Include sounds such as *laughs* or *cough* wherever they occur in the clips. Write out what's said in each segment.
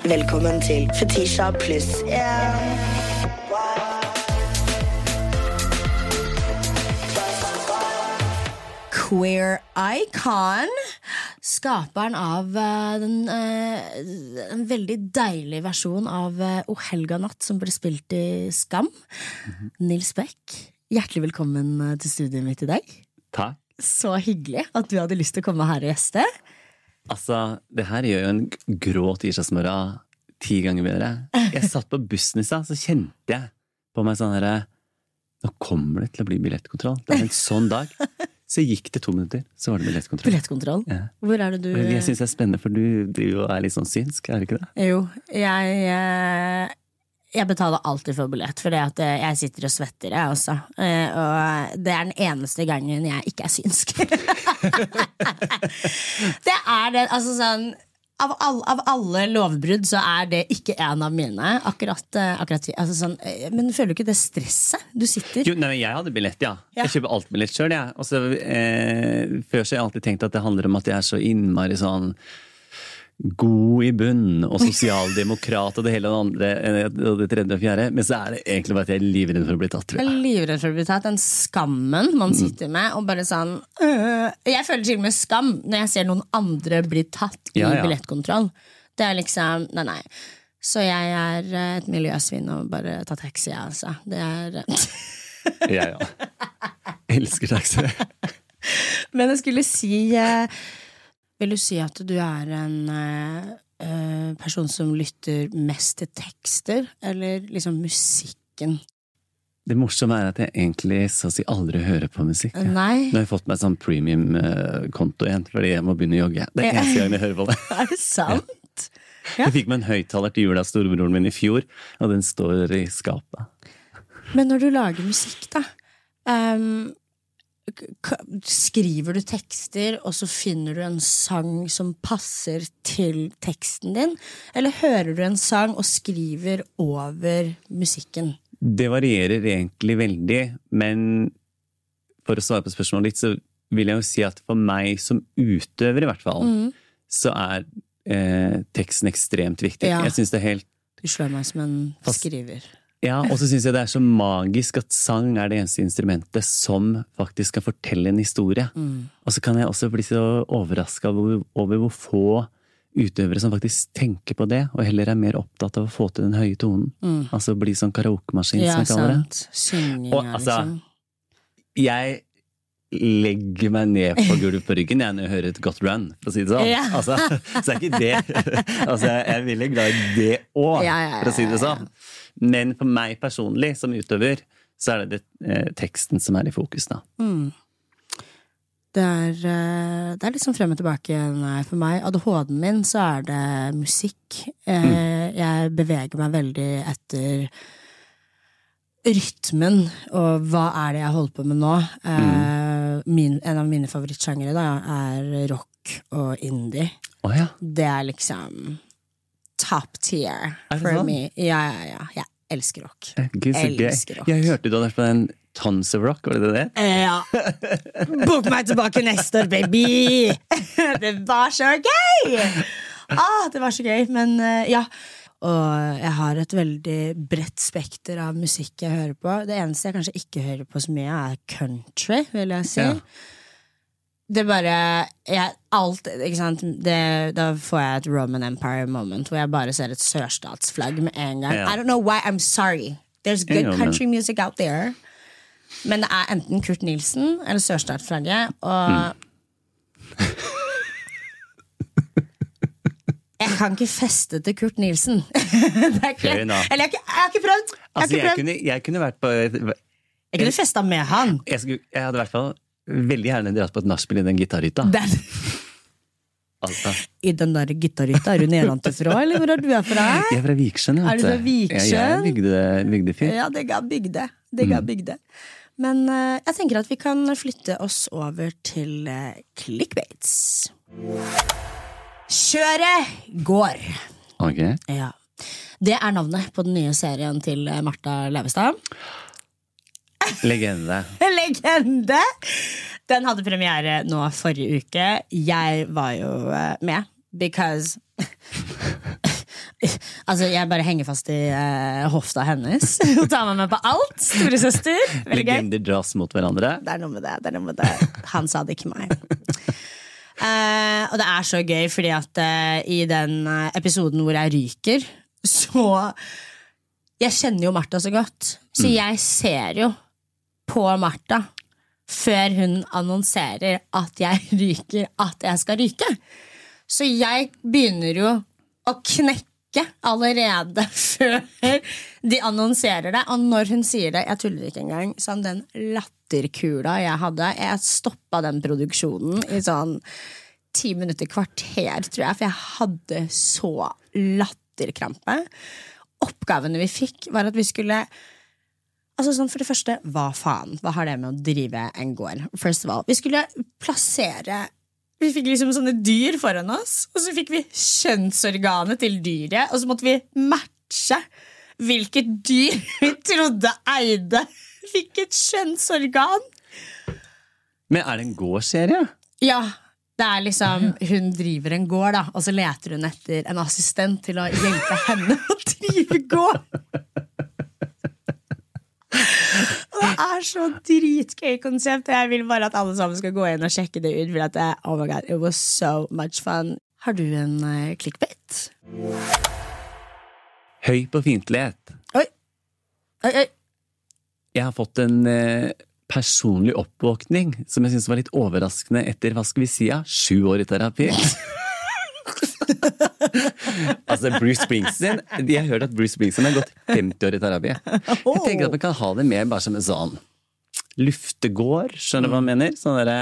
Velkommen til Fetisha pluss yeah. Queer Icon. Skaperen av eh, den, eh, en veldig deilig versjon av uh, O helga natt som ble spilt i Skam. Nils Beck, hjertelig velkommen eh, til studioet mitt i dag. Takk. Så hyggelig at du hadde lyst til å komme her og gjeste. Altså, det her gjør jo en grå tirsdagsmorgen ti ganger bedre. Jeg satt på bussen i stad, så kjente jeg på meg sånn herre Nå kommer det til å bli billettkontroll. Det er en sånn dag. Så gikk det to minutter, så var det billettkontroll. Billettkontroll. Ja. Hvor er det du Jeg syns det er spennende, for du driver og er litt sånn synsk, er det ikke det? Jo, jeg Jeg betaler alltid for billett, for jeg sitter og svetter, jeg også. Eh, Og det er den eneste gangen jeg ikke er synsk. *laughs* det er det. Altså sånn av, all, av alle lovbrudd så er det ikke en av mine. Akkurat, eh, akkurat altså sånn, eh, Men føler du ikke det stresset? Du sitter Jo, nei, men Jeg hadde billett, ja. Ja. Jeg kjøper alt billett sjøl, så, eh, før så har jeg alltid tenkt at det handler om at jeg er så innmari sånn god i bunn og sosialdemokrat og det hele og det andre eh, og det tredje og fjerde. Men så er det egentlig bare at jeg er livredd for å bli tatt, tror Jeg jeg. er livredd for å bli tatt. Den skammen man sitter med. Og bare sånn øh. Jeg føler til og med skam når jeg ser noen andre bli tatt i Ja, ja. billettkontroll. Det er liksom Nei, nei. Så jeg er eh, et miljøsvin og bare tar taxi, jeg, altså. Det er *laughs* Jeg òg. Elsker taxi. *laughs* Men jeg skulle si eh, Vil du si at du er en eh, eh, person som lytter mest til tekster, eller liksom musikken? Det morsomme er at jeg egentlig så å si aldri hører på musikk. Ja. Nei? Nå har jeg fått meg sånn premium-konto igjen, fordi jeg må begynne å jogge. Det er eneste gangen jeg hører på det. *laughs* Er det sant? Ja. Jeg fikk meg en høyttaler til jul av storebroren min i fjor, og den står i skapet. Men når du lager musikk, da k- Skriver du tekster, og så finner du en sang som passer til teksten din? Eller hører du en sang og skriver over musikken? Det varierer egentlig veldig, men for å svare på spørsmålet ditt, så vil jeg jo si at for meg som utøver, i hvert fall, Mm. så er eh, teksten ekstremt viktig. Ja. Jeg synes det er helt Du slår meg som en Fast- skriver. Ja, og så syns jeg det er så magisk at sang er det eneste instrumentet som faktisk skal fortelle en historie. Mm. Og så kan jeg også bli så overraska over, over hvor få utøvere som faktisk tenker på det, og heller er mer opptatt av å få til den høye tonen. Mm. Altså bli sånn karaokemaskin, Ja, som jeg kaller det. sant. Synging, Og, altså, liksom. Jeg legger meg ned på gulvet på ryggen jeg, når jeg hører et godt run, for å si det sånn. Ja. *laughs* Altså, så er ikke det *laughs* Altså, jeg er veldig glad i det òg, for å si det sånn. Men for meg personlig, som utøver, så er det, det eh, teksten som er i fokus, da. Mm. Det er, eh, det er litt sånn frem og tilbake nei, for meg. ADHD-en min, så er det musikk. Jeg, Mm. Jeg beveger meg veldig etter rytmen, og hva er det jeg holder på med nå? Eh, Mm. Min, en av mine favorittsjangere da, er rock og indie. Oh, ja. Det er liksom top tier Er for sånn? me. Ja, ja, ja. Jeg elsker rock. Gud, så gøy. Elsker rock. Jeg hørte du hadde vært på den Tons of Rock, var det det? Eh, Ja. *laughs* Bok meg tilbake neste år, baby! *laughs* Det var så gøy! Ah, det var så gøy, men eh, ja. Og jeg har et veldig bredt spekter av musikk jeg hører på. Det eneste jeg kanskje ikke hører på så mye, er country, vil jeg si. Ja. Det bare jeg, alt, ikke sant? Det, Da får jeg et Roman Empire moment hvor jeg bare ser et sørstatsflagg med en gang. Ja. I don't know why I'm sorry. There's good country music out there. Men det er enten Kurt Nilsen eller sørstatsflagget, og Jeg kan ikke feste til Kurt Nilsen. *laughs* det ikke, eller jeg, har ikke- jeg har ikke prøvd! Jeg, Altså, ikke jeg kunne, jeg kunne vært på jeg kunne festa med han. jeg, skulle, jeg hadde i hvert fall veldig gjerne dratt på et nachspiel i den gitarhytta. Altså, I den der gitarhytta. Er du nedantifra, eller hvor er du fra? jeg er fra Vikersund. Er du fra Ja, jeg er bygde, bygdefyr. Ja, det ga bygde. Det ga bygde. Men uh, jeg tenker at vi kan flytte oss over til uh, clickbaits. Kjøret går. Ok. Ja. Det er navnet på den nye serien til Martha Levestad. Legende. *laughs* Legende! Den hadde premiere nå forrige uke. Jeg var jo eh, med, because *laughs* Altså, jeg bare henger fast i uh, hofta hennes Hun tar meg med på alt. Storesøster. Legender dras mot hverandre. Det er noe med det. det, er noe med det. Han sa det, ikke meg. Eh, og det er så gøy, fordi at eh, i den eh, episoden hvor jeg ryker, så Jeg kjenner jo Martha så godt, så jeg ser jo på Martha før hun annonserer at jeg *laughs* ryker, at jeg skal ryke. Så jeg begynner jo å knekke allerede *laughs* før de annonserer det. Og når hun sier det, jeg tuller ikke engang, sånn den latterkula jeg hadde Jeg stoppa den produksjonen i sånn ti minutter, kvarter, tror jeg, for jeg hadde så latterkrampe. Oppgavene vi fikk, var at vi skulle Altså sånn For det første, hva faen? Hva har det med å drive en gård? First of all, Vi skulle plassere Vi fikk liksom sånne dyr foran oss, og så fikk vi kjønnsorganet til dyret, og så måtte vi matche hvilket dyr vi trodde eide hvilket kjønnsorgan. Men er det en gårdsserie? Ja, det er liksom Hun driver en gård, da, og så leter hun etter en assistent til å hjelpe henne å drive gård. *laughs* Det er så dritgøy konsept, og jeg vil bare at alle sammen skal gå inn og sjekke det ut. For at det, oh my god, it was so much fun. Har du en uh, clickbait? Høy på fiendtlighet. Oi. Oi, oi. Jeg har fått en uh, personlig oppvåkning som jeg syns var litt overraskende etter hva skal vi si, ja, sju år i terapi. *laughs* *laughs* altså Bruce Springsteen De har hørt at Bruce Springsteen har gått 50 år i terapi. Jeg tenker at vi kan ha det mer bare som en sånn luftegård, skjønner du hva jeg mener? Sånn derre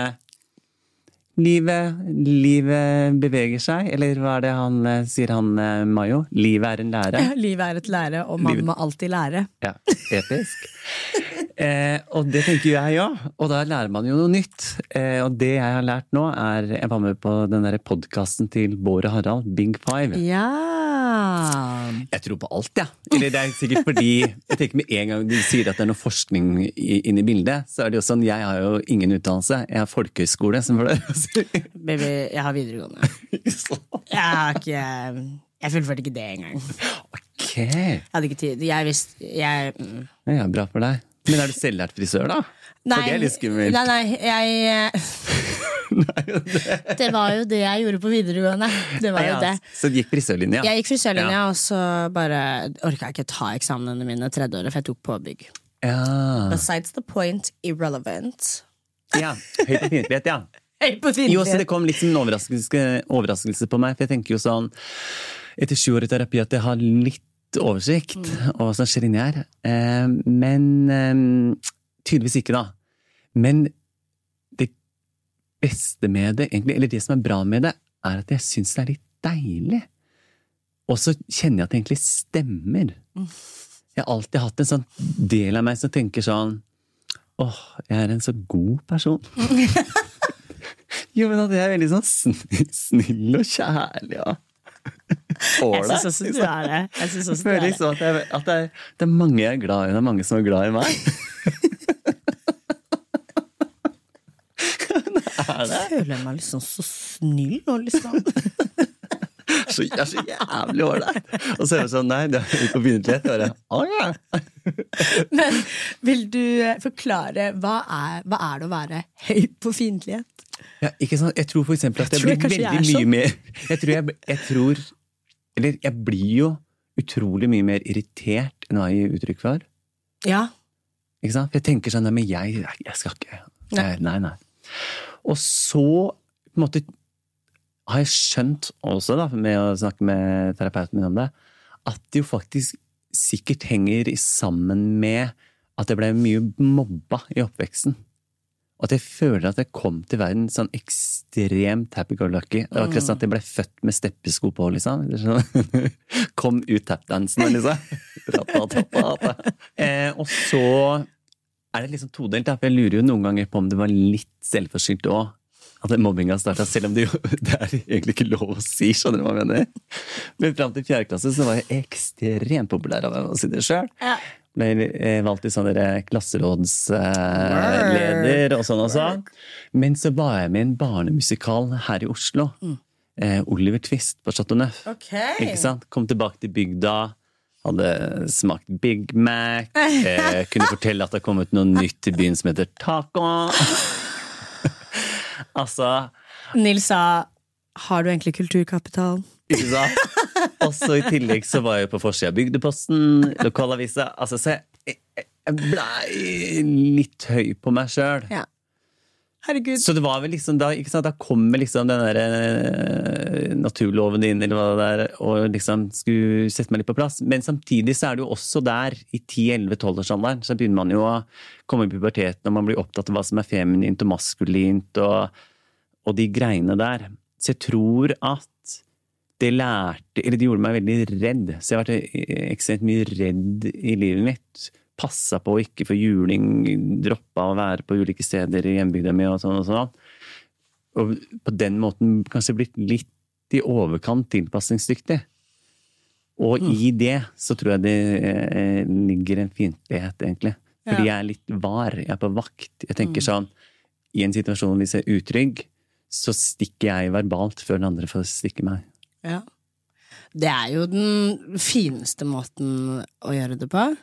Livet, livet beveger seg, eller hva er det han eh, sier, han eh, Mayo? Livet er en lære. Ja, *laughs* Livet er et lære, og man Livet- må alltid lære. Ja, episk. Eh, og det tenker jeg òg, og da lærer man jo noe nytt. Eh, og det jeg har lært nå, er Jeg var med på den der podkasten til Bård og Harald, Bing Five. Ja Jeg tror på alt, jeg. Ja. Eller det er sikkert fordi jeg tenker med en gang du sier at det er noe forskning inne i bildet, så er det jo sånn Jeg har jo ingen utdannelse. Jeg har folkehøyskole, som for det. Baby, jeg har videregående. Jeg har ikke Jeg fullførte ikke det engang. ok. Jeg hadde ikke tid. Jeg visste jeg, mm. Ja, bra for deg. Men er du selvlært frisør, da? For det er litt skummelt. Nei, nei, jeg *laughs* *laughs* Det var jo det jeg gjorde på videregående. Det var jo det. Så du gikk frisørlinja? Jeg gikk frisørlinja, Ja. og så bare orka jeg ikke ta eksamenene mine tredje året, for jeg tok påbygg. Ja. Besides the point, irrelevant. ja. Høy på fiendtlighet, ja. *laughs* Høy på Jo, så det kom liksom en overraskelse, overraskelse på meg, for jeg tenker jo sånn etter sju år i terapi at jeg har litt oversikt over hva som skjer inni her. Eh, men eh, tydeligvis ikke, da. Men det beste med det, egentlig, eller det som er bra med det, er at jeg syns det er litt deilig. Og så kjenner jeg at det egentlig stemmer. Jeg har alltid hatt en sånn del av meg som tenker sånn Åh, jeg er en så god person. *laughs* Jo, men at jeg er veldig sånn snill, snill og kjærlig *laughs* og Jeg syns også du er det. Jeg synes også du føler er liksom at, jeg, at det, er, det er mange jeg er glad i, det er mange som er glad i meg. *laughs* Jeg føler meg liksom så snill nå, liksom. *laughs* Så, jeg er så jævlig ålreit! Og så er det sånn, nei, det er ikke på begynnelsen. Jeg bare, å ja. *laughs* Men vil du eh, forklare hva er, hva er det å være høy på fiendtlighet? ja. Ikke sant? Jeg tror for eksempel at Jeg jeg, blir kanskje jeg veldig mye sånn. mer Jeg tror jeg, jeg tror Eller jeg blir jo utrolig mye mer irritert enn hva jeg gir uttrykk for. Ja. Ikke sant? For jeg tenker sånn, nei, men jeg, jeg skal ikke Nei. jeg, Nei, nei. Og så på en måte har jeg skjønt også, da, med å snakke med terapeuten min om det, at det jo faktisk sikkert henger sammen med at jeg ble mye mobba i oppveksten. Og at jeg føler at jeg kom til verden sånn ekstremt happy-go-lucky. Det var akkurat sånn at jeg ble født med steppesko på, liksom. Sånn. *laughs* Kom ut tapdansen, liksom. Eh, og så er det liksom todelt, for jeg lurer jo noen ganger på om det var litt selvforskyldt òg. At mobbinga starta, selv om det jo *laughs* det er egentlig ikke lov å si. skjønner du hva jeg mener? Men fram til fjerde klasse så var jeg ekstremt populær av å si det sjøl. Ja. Ble eh, valgt til sånn klasserådsleder og sånn og sånn. Men så var jeg med i en barnemusikal her i Oslo. eh, Oliver Twist på Chateau Neuf. Sant? Kom tilbake til bygda, hadde smakt Big Mac, eh, kunne fortelle at det har kommet noe nytt til byen som heter taco. *laughs* altså Nils sa har du egentlig kulturkapital? Ikke sant? Og så i tillegg så var jeg på forsida av Bygdeposten, lokalavisa. Altså, så jeg, jeg blei litt høy på meg sjøl. Ja. Herregud. Så det var vel liksom da, ikke sant, da kommer liksom den der eh, naturloven din eller hva det er, og liksom skulle sette meg litt på plass. Men samtidig så er det jo også der, i 10-11-12-årsalderen, så begynner man jo å komme i puberteten, og man blir opptatt av hva som er feminint og maskulint, og, og de greiene der. Så jeg tror at det lærte Eller det gjorde meg veldig redd. Så jeg har vært ekstremt mye redd i livet mitt. Passa på å ikke få juling, droppa å være på ulike steder i hjembygda mi og sånn og sånn. Og på den måten kanskje blitt litt i overkant tilpasningsdyktig. Og Mm. i det så tror jeg det eh, ligger en fiendtlighet, egentlig. Fordi Ja. jeg er litt var, jeg er på vakt. Jeg tenker sånn, i en situasjon hvis jeg er utrygg, så stikker jeg verbalt før den andre får stikke meg. Ja. Det er jo den fineste måten å gjøre det på.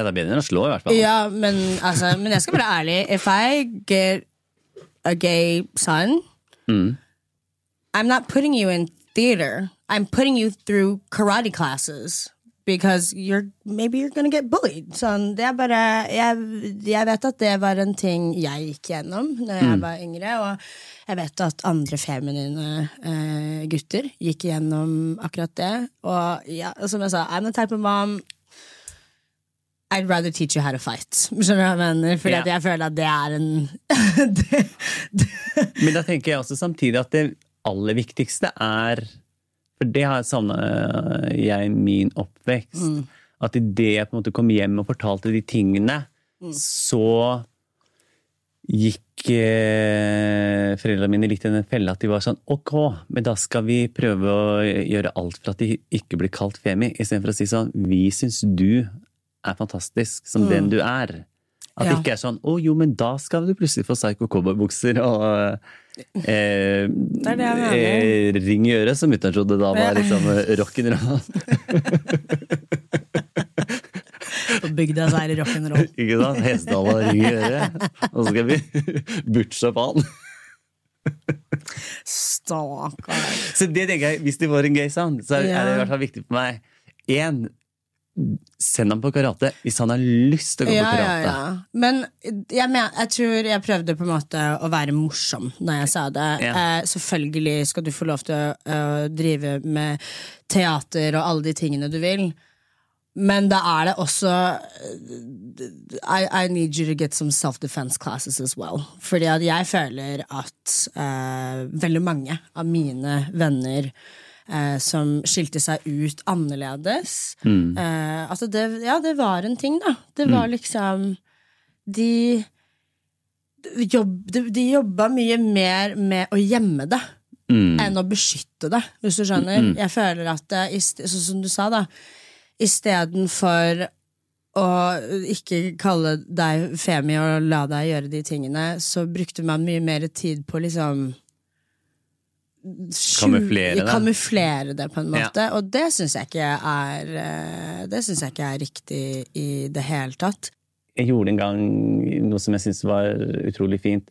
Ja, det er bedre enn å slå, i hvert fall. Ja, men, altså, men jeg skal være ærlig. If I get a gay son, Mm. I'm not putting you in theater. I'm putting you through karate classes. Because you're, maybe you're gonna get bullied. Sånn, det er bare, jeg, jeg vet at det var en ting jeg gikk gjennom da jeg Mm. var yngre. Og jeg vet at andre feminine uh, gutter gikk gjennom akkurat det. Og ja, som jeg sa, I'm the type of mom I'd rather teach you how to fight. Skjønner du hva jeg mener? Fordi yeah. jeg føler at det er en *laughs* det, det, Men da tenker jeg også samtidig at det aller viktigste er For det har savna jeg i min oppvekst. Mm. At idet jeg på en måte kom hjem og fortalte de tingene, Mm. så gikk eh, foreldrene mine litt i den fella at de var sånn Ok, men da skal vi prøve å gjøre alt for at de ikke blir kalt femi, istedenfor å si sånn Vi syns du er fantastisk som den du er. At det ikke er sånn Å jo, men da skal du plutselig få psycho cowboybukser og eh, det eh, ring i øret, som mutter'n trodde da var liksom eh, rock'n'roll. *laughs* På bygda så er det rock'n'roll. *laughs* Ikke sant? Hestehale og ring i øret. Og så skal vi *laughs* butche opp han. Stakkar. Så det tenker jeg, hvis det var en gøy sound, så er, Ja. er det i hvert fall viktig for meg. En, send ham på karate hvis han har lyst til å gå Ja, på karate. ja. Men jeg, men, jeg tror jeg prøvde på en måte å være morsom når jeg sa det. Ja. Eh, selvfølgelig skal du få lov til å å drive med teater og alle de tingene du vil. Men da er det også I, I need you to get some self-defense classes as well. Fordi at jeg føler at eh, veldig mange av mine venner eh, som skilte seg ut annerledes. Eh, Altså det, ja, det var en ting, da. Det var liksom De jobb, de, de jobba mye mer med å gjemme det enn å beskytte det, hvis du skjønner. Jeg føler at det, sånn som du sa, da Istedenfor å ikke kalle deg Femi og la deg gjøre de tingene, så brukte man mye mer tid på liksom Kamuflere det. Kamuflere det, på en Ja. Og det syns jeg ikke er eh, Det synes jeg ikke er riktig i det hele tatt. Jeg gjorde en gang noe som jeg syntes var utrolig fint.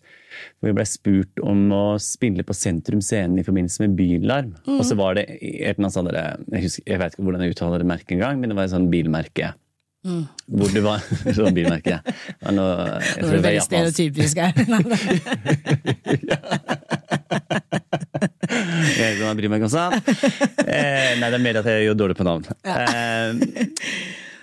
Hvor vi ble spurt om å spille på Sentrum Scene i forbindelse med Bylarm. Og så var det et eller annet sånt jeg, husker, jeg vet ikke hvordan jeg uttaler det merket engang, men det var et sånn bilmerke. Hvor du var *laughs* sånn bilmerke. Det nå, jeg tror det var stereotypisk her. *laughs* Jeg ikke jeg bryr meg om sånt. Eh, nei, det er mer at jeg gjør dårlig på navn. Eh,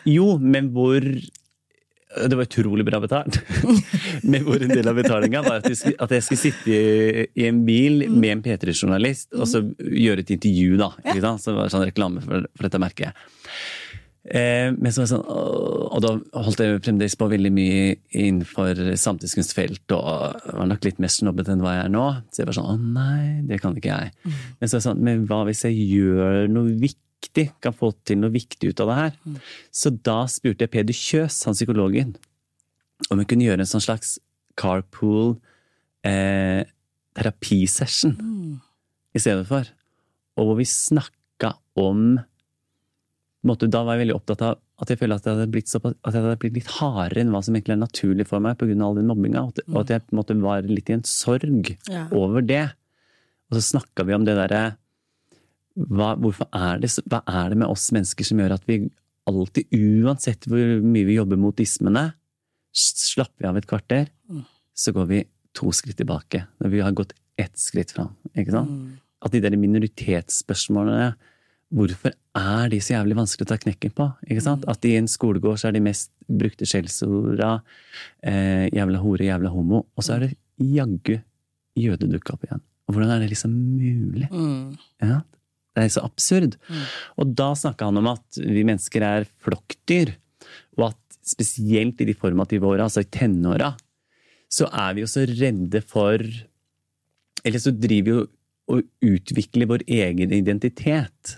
jo, men hvor Det var utrolig bra betalt. *laughs* men hvor en del av betalinga var at jeg, skulle, sitte i, en bil med en P3-journalist og så gjøre et intervju, da. Ikke? Så det var sånn reklame for, for dette merket. Eh, men så var sånn, og da holdt jeg fremdeles på veldig mye innenfor samtidskunstfelt, og var nok litt mer snobbete enn hva jeg er nå. Så jeg var sånn, å nei, det kan ikke jeg. Men så var sånn, men hva hvis jeg gjør noe viktig, kan få til noe viktig ut av det her? Så da spurte jeg Peder Kjøs, han psykologen, om hun kunne gjøre en sånn slags carpool eh, terapisession i stedet for. og hvor vi snakka om måte, Da var jeg veldig opptatt av at jeg føler at jeg hadde blitt, så, at jeg hadde blitt litt hardere enn hva som egentlig er naturlig for meg pga. all den mobbinga, og, at- jeg på en måte var litt i en sorg Ja. over det. Og så snakka vi om det derre hva, er det, hva er det med oss mennesker som gjør at vi alltid, uansett hvor mye vi jobber mot ismene, slapper vi av et kvarter, så går vi to skritt tilbake når vi har gått ett skritt fram. Ikke sant? At de der minoritetsspørsmålene Hvorfor er de så jævlig vanskelig å ta knekken på? Ikke sant? At i en skolegård så er de mest brukte skjellsorda eh, jævla hore, jævla homo, og så er det jaggu jøde dukka opp igjen. Og hvordan er det liksom mulig? Mm. Ja, det er så absurd. Og da snakka han om at vi mennesker er flokkdyr, og at spesielt i de formative åra, altså i tenåra, så er vi jo så redde for Eller så driver vi jo og utvikler vår egen identitet.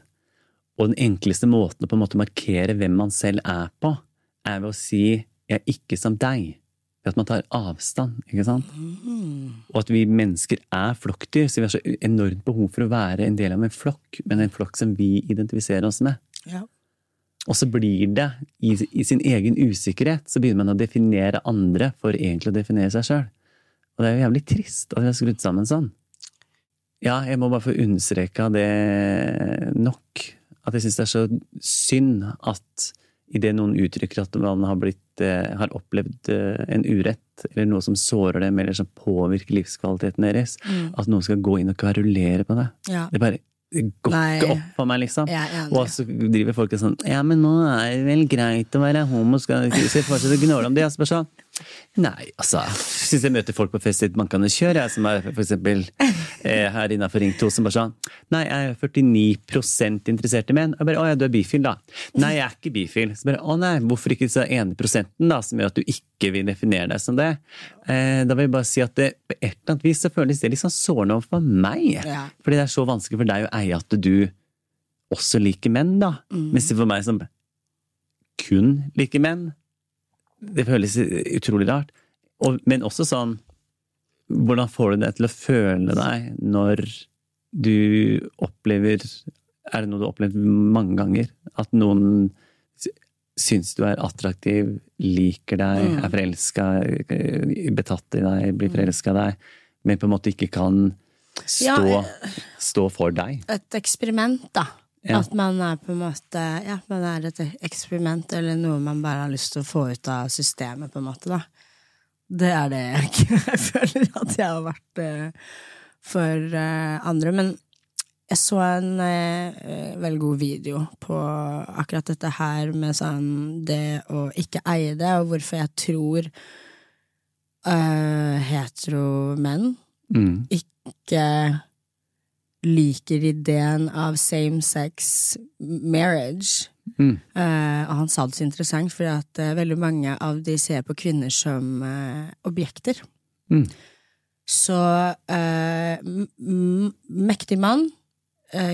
Og den enkleste måten å på en måte markere hvem man selv er på, er ved å si 'jeg er ikke som deg'. Ved at man tar avstand, ikke sant? Og at vi mennesker er flokkdyr, så vi har så enormt behov for å være en del av en flokk, men en flokk som vi identifiserer oss med. Ja. Og så blir det, i, i sin egen usikkerhet, så begynner man å definere andre for egentlig å definere seg sjøl. Og det er jo jævlig trist at vi har skrudd sammen sånn. Ja, jeg må bare få understreka det nok. At jeg syns det er så synd at idet noen uttrykker at man har, blitt, eh, har opplevd eh, en urett, eller noe som sårer dem, eller som påvirker livskvaliteten deres, at noen skal gå inn og kverulere på det. Ja. Det bare det går ikke opp for meg, liksom. Og så driver folk og sånn Ja, men nå er det vel greit å være homo, skal skal jeg fortsette å gnåle om det? Jeg spør sånn Nei, altså. Syns jeg møter folk på fest i et bankende kjør, jeg som er eksempel eh, her innafor Ring 2, som bare sånn Nei, jeg er 49 interessert i menn. Og jeg bare Å ja, du er bifil, da. Nei, jeg er ikke bifil. Så bare Å nei, hvorfor ikke så ene prosenten, da, som gjør at du ikke vil definere deg som det? Eh, da vil jeg bare si at det, på et eller annet vis så føles det litt sånn sårende overfor meg. Ja. Fordi det er så vanskelig for deg å eie at du også liker menn, da. Mens det for meg som kun liker menn, det føles utrolig rart. Og, men også sånn Hvordan får du det til å føle deg når du opplever Er det noe du har opplevd mange ganger? At noen sy- syns du er attraktiv, liker deg, er forelska, betatt i deg, blir forelska i deg, men på en måte ikke kan stå, Ja, stå for deg? Et eksperiment, da. Ja. At man er på en måte Ja, man er et eksperiment, eller noe man bare har lyst til å få ut av systemet, på en måte, da. Det er det jeg ikke *laughs* jeg føler at jeg har vært eh, for eh, andre. Men jeg så en eh, veldig god video på akkurat dette her med sånn det å ikke eie det, og hvorfor jeg tror uh, hetero-menn Mm. ikke liker ideen av same-sex marriage. Mm. Uh, og han sa det så interessant, for at uh, veldig mange av de ser på kvinner som uh, objekter. Mm. Så mektig mann,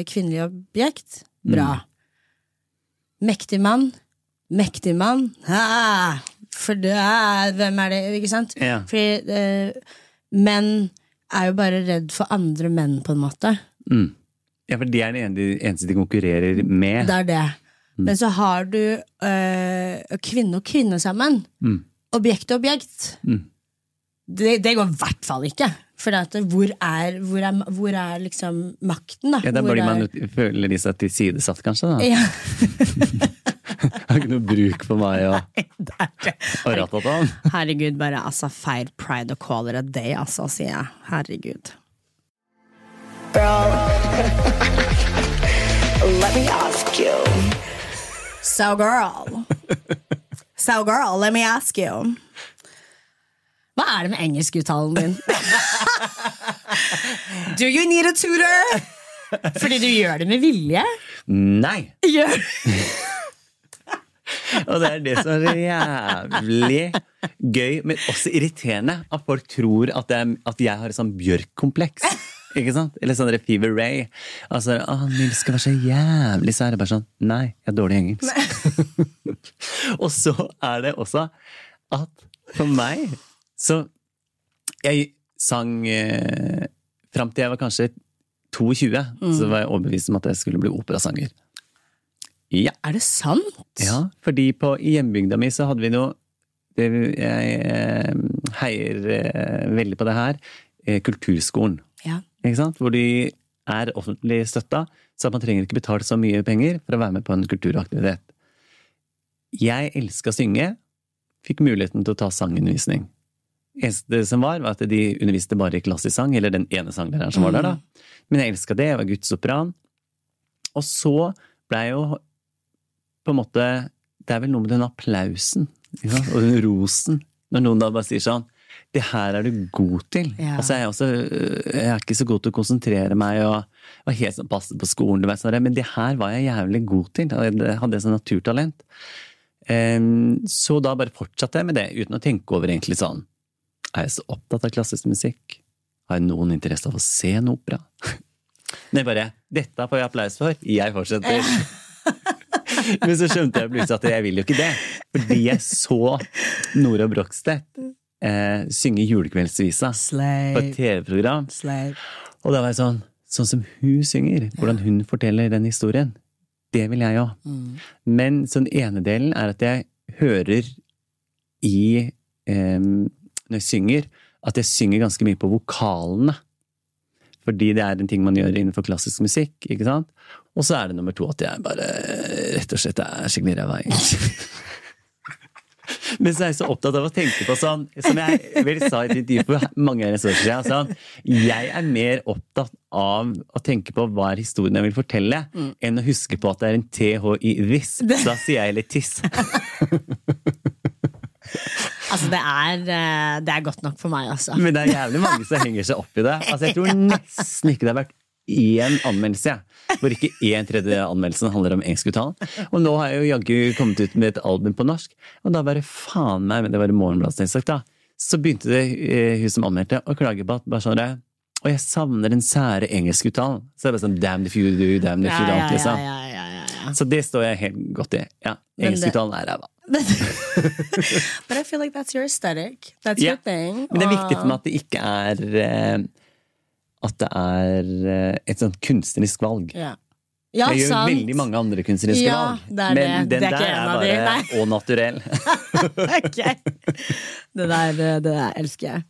kvinnelig objekt, bra. Mektig mann, mektig mann, ah, for det er Hvem er det, ikke sant? Ja. Fordi menn er jo bare redd for andre menn, på en måte. Mm. Ja, for de er den eneste de konkurrerer med. Det er det. Men så har du øh, kvinne og kvinne sammen. Mm. Objekt og objekt. Mm. Det, det går i hvert fall ikke. For at, hvor, er, hvor, er, hvor er liksom makten, da? Ja, Da blir man, er- føler de seg tilsidesatt, kanskje? da. ja, *laughs* Har ikke noe bruk for meg Nei, det det. å. Herregud, bare altså, feir pride og call it a day, altså, sier jeg. Herregud. *laughs* So girl. So girl, let me ask you. Hva er det med engelskuttalen din? *laughs* Do you need a tutor? Fordi du gjør det med vilje? Nei! Gjør *laughs* Og det er det som er jævlig gøy, men også irriterende, at folk tror at jeg har et sånn Bjørk-kompleks. Ikke sant? Eller sånn Fever Ray. Altså, å, Nils skal være så jævlig, så er bare sånn Nei, jeg er dårlig engelsk. *laughs* og så er det også at for meg så Jeg sang eh, fram til jeg var kanskje 22 så var jeg overbevist om at jeg skulle bli operasanger. Ja. Er det sant? ja, fordi på, i hjembygda mi så hadde vi noe det, Jeg eh, heier eh, veldig på det her. Eh, kulturskolen. Ja. Ikke sant? Hvor de er offentlig støtta, så man trenger ikke betale så mye penger for å være med på en kulturaktivitet. Jeg elska å synge, fikk muligheten til å ta sangundervisning. Eneste som var, var at de underviste bare i klassisk sang, eller den ene sanglæreren som var der, da. Men jeg elska det, jeg var guttsopran. Og så blei jo på en måte Det er vel noe med den applausen og den rosen, når noen da bare sier sånn det her er du god til. Ja. Altså, jeg, er også, jeg er ikke så god til å konsentrere meg og var helt sånn passe på skolen, men det her var jeg jævlig god til. Jeg hadde sånn naturtalent. Em, så da bare fortsatte jeg med det, uten å tenke over egentlig sånn Er jeg så opptatt av klassisk musikk? Har jeg noen interesse av å se en opera? *laughs* Nei, bare Dette får jeg applaus for. Jeg fortsetter. *laughs* Men så skjønte jeg plutselig at jeg vil jo ikke det. Fordi jeg så Nora Brogstedt eh, synge julekveldsvisa på et Slave. TV-program. Og da var jeg sånn Sånn som hun synger, hvordan hun forteller den historien, det vil jeg òg. Men så den ene delen er at jeg hører i eh, Når jeg synger, at jeg synger ganske mye på vokalene. Fordi det er en ting man gjør innenfor klassisk musikk. ikke sant? Og så er det nummer to at jeg bare rett og slett er skikkelig ræva *laughs* Men så er jeg så opptatt av å tenke på sånn, som jeg vel sa i et intervju for mange ressurser siden, sånn, jeg er mer opptatt av å tenke på hva er historien jeg vil fortelle, enn å huske på at det er en TH i this. Så da sier jeg litt tiss. *laughs* Altså, det er, eh, det er godt nok for meg, altså. Men det er jævlig mange som henger seg opp i det. Altså, jeg tror *laughs* nesten ikke det har vært én anmeldelse, jeg. Hvor ikke én tredje anmeldelsen handler om engelsk uttale. Og nå har jeg jo jaggu kommet ut med et album på norsk, og da bare faen meg, men det var i Morgenbladet da. Så begynte det eh, hun som anmeldte, å klage på at bare sånn Og jeg savner den sære engelskuttalen. Så det er bare sånn damn if you do, damn if you don't, liksom. ja, ja, ja, ja. Så det står jeg helt godt i. Ja, Engelskuttalen er ræva. *laughs* But I feel like that's your aesthetic. That's yeah. your thing. Men det er viktig for meg at det ikke er eh, At det er eh, et sånt kunstnerisk valg. Ja, ja jeg gjør sant. veldig mange andre kunstneriske Ja, valg, men det. den Det er der er bare de, au *laughs* naturell. *laughs* Ok. Det der, det der elsker jeg.